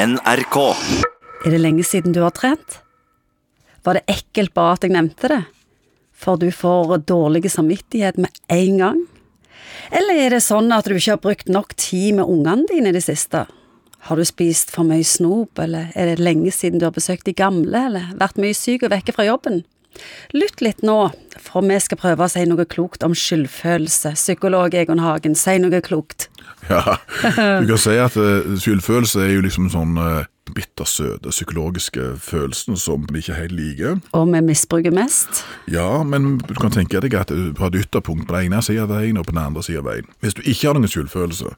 NRK. Er det lenge siden du har trent? Var det ekkelt bare at jeg nevnte det? For du får dårlig samvittighet med en gang? Eller er det sånn at du ikke har brukt nok tid med ungene dine i det siste? Har du spist for mye snop, eller er det lenge siden du har besøkt de gamle, eller vært mye syk og vekke fra jobben? Lytt litt nå, for vi skal prøve å si noe klokt om skyldfølelse. Psykolog Egon Hagen, si noe klokt. Ja, du kan si at uh, skyldfølelse er jo liksom sånn uh, bittersøte psykologiske følelsen som vi ikke helt liker. Og vi misbruker mest. Ja, men du kan tenke deg at du har et ytterpunkt på den ene siden av veien og på den andre siden av veien. Hvis du ikke har noen skyldfølelse,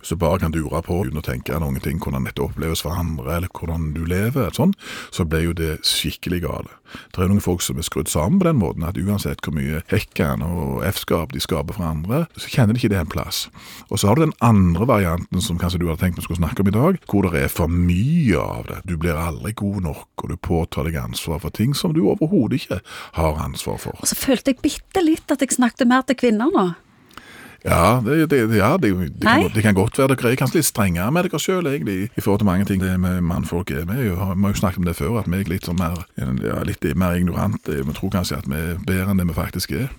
hvis du bare kan dure på uten å tenke noen ting, hvordan dette oppleves for andre, eller hvordan du lever, sånn, så blir jo det skikkelig gale. Det er noen folk som er skrudd sammen på den måten at uansett hvor mye hekken og F-skap de skaper for andre, så kjenner de ikke det en plass. Og så har du den andre varianten som kanskje du hadde tenkt vi skulle snakke om i dag, hvor det er for mye av det. Du blir aldri god nok, og du påtar deg ansvar for ting som du overhodet ikke har ansvar for. Og så følte jeg bitte litt at jeg snakket mer til kvinner nå. Ja, det, det, ja, det, det, kan, kan godt være dere er kanskje litt strengere med dere sjøl, egentlig, i forhold til mange ting det med mannfolk er. Vi har jo snakket om det før, at vi er litt, sånn mer, ja, litt mer ignorante. Vi tror kanskje at vi er bedre enn det vi faktisk er.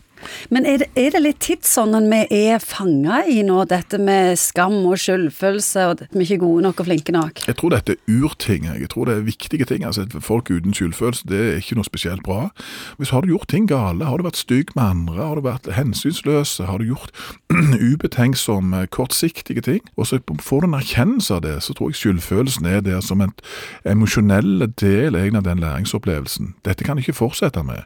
Men er det, er det litt tidsånden vi er fanga i nå, dette med skam og skyldfølelse, og at vi ikke er gode nok og flinke nok? Jeg tror dette er urting. Jeg tror det er viktige ting. Altså, folk uten skyldfølelse det er ikke noe spesielt bra. Hvis har du gjort ting gale, har du vært stygg med andre, har du vært hensynsløs, har du gjort ubetenksomme, kortsiktige ting, og så får du en erkjennelse av det, så tror jeg skyldfølelsen er der som en emosjonell del av den læringsopplevelsen. Dette kan du ikke fortsette med.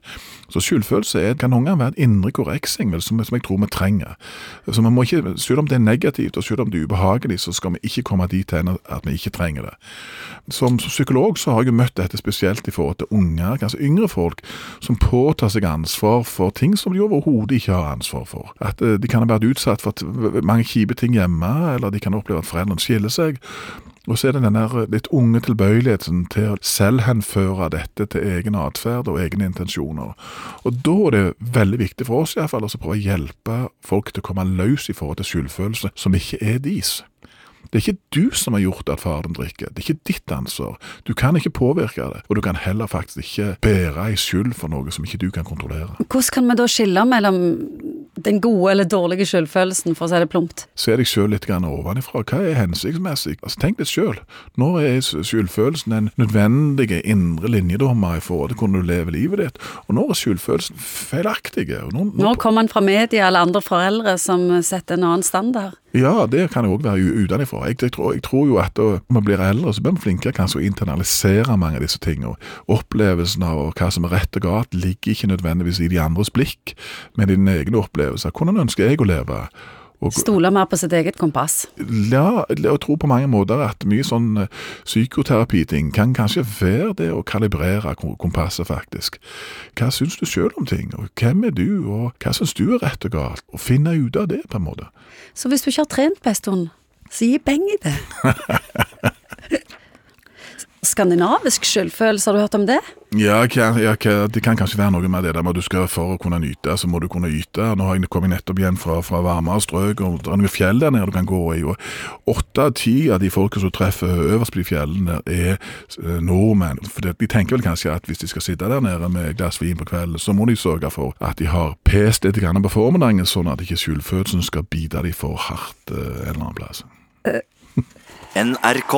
Så skyldfølelse er, kan noen ganger være et indre korreksing vel, som, som jeg tror vi trenger. Så man må ikke, Selv om det er negativt og selv om det er ubehagelig, så skal vi ikke komme dit hen at vi ikke trenger det. Som psykolog så har jeg jo møtt dette spesielt i forhold til unger, kanskje yngre folk, som påtar seg ansvar for ting som de overhodet ikke har ansvar for. At eh, de kan ha vært utsatt for mange kjipe ting hjemme, eller de kan oppleve at foreldrene skiller seg. Og så er det den der litt unge tilbøyeligheten til å selvhenføre dette til egen atferd og egne intensjoner. Og da er det veldig viktig for oss i hvert fall, å prøve å hjelpe folk til å komme løs i forhold til skyldfølelse som ikke er deres. Det er ikke du som har gjort at faren drikker, det er ikke ditt ansvar. Du kan ikke påvirke det, og du kan heller faktisk ikke bære ei skyld for noe som ikke du kan kontrollere. Hvordan kan vi da skille mellom den gode eller dårlige skyldfølelsen, for å si det plumpt? Se deg sjøl litt ovenifra. Hva er hensiktsmessig? Altså, tenk litt sjøl. Når er skyldfølelsen en nødvendig indre linjedommer i forhold til hvordan du lever livet ditt? Og når er skyldfølelsen feilaktig? Når, når, Nå kommer han fra media eller andre foreldre som setter en annen standard. Ja, det kan jeg òg være utenfra. Jeg, jeg, jeg tror jo at når man blir eldre, så blir man flinkere kanskje å internalisere mange av disse tingene. Opplevelsen av hva som er rett og galt, ligger ikke nødvendigvis i de andres blikk, men i dine egne opplevelser. Hvordan ønsker jeg å leve? Stole mer på sitt eget kompass. ja, og tro på mange måter at mye sånn eh, psykoterapiting kan kanskje være det å kalibrere kompasset, faktisk. Hva syns du sjøl om ting, og hvem er du, og hva syns du er rett og galt? Og finne ut av det, på en måte. Så hvis du ikke har trent på en stund, så gi beng i det. Skandinavisk skyldfølelse, har du hørt om det? Ja, ja det kan kanskje være noe med det der med at du skal for å kunne nyte, så må du kunne yte. Nå har jeg kommet nettopp igjen fra, fra varmere strøk, og det er noen fjell der nede du kan gå i. og Åtte av ti av de folka som treffer øverst på de fjellene, er eh, nordmenn. For De tenker vel kanskje at hvis de skal sitte der nede med et glass vin på kvelden, så må de sørge for at de har pest litt på formiddagen, sånn at ikke skyldfølelsen skal bite de for hardt eh, en eller annen plass. NRK.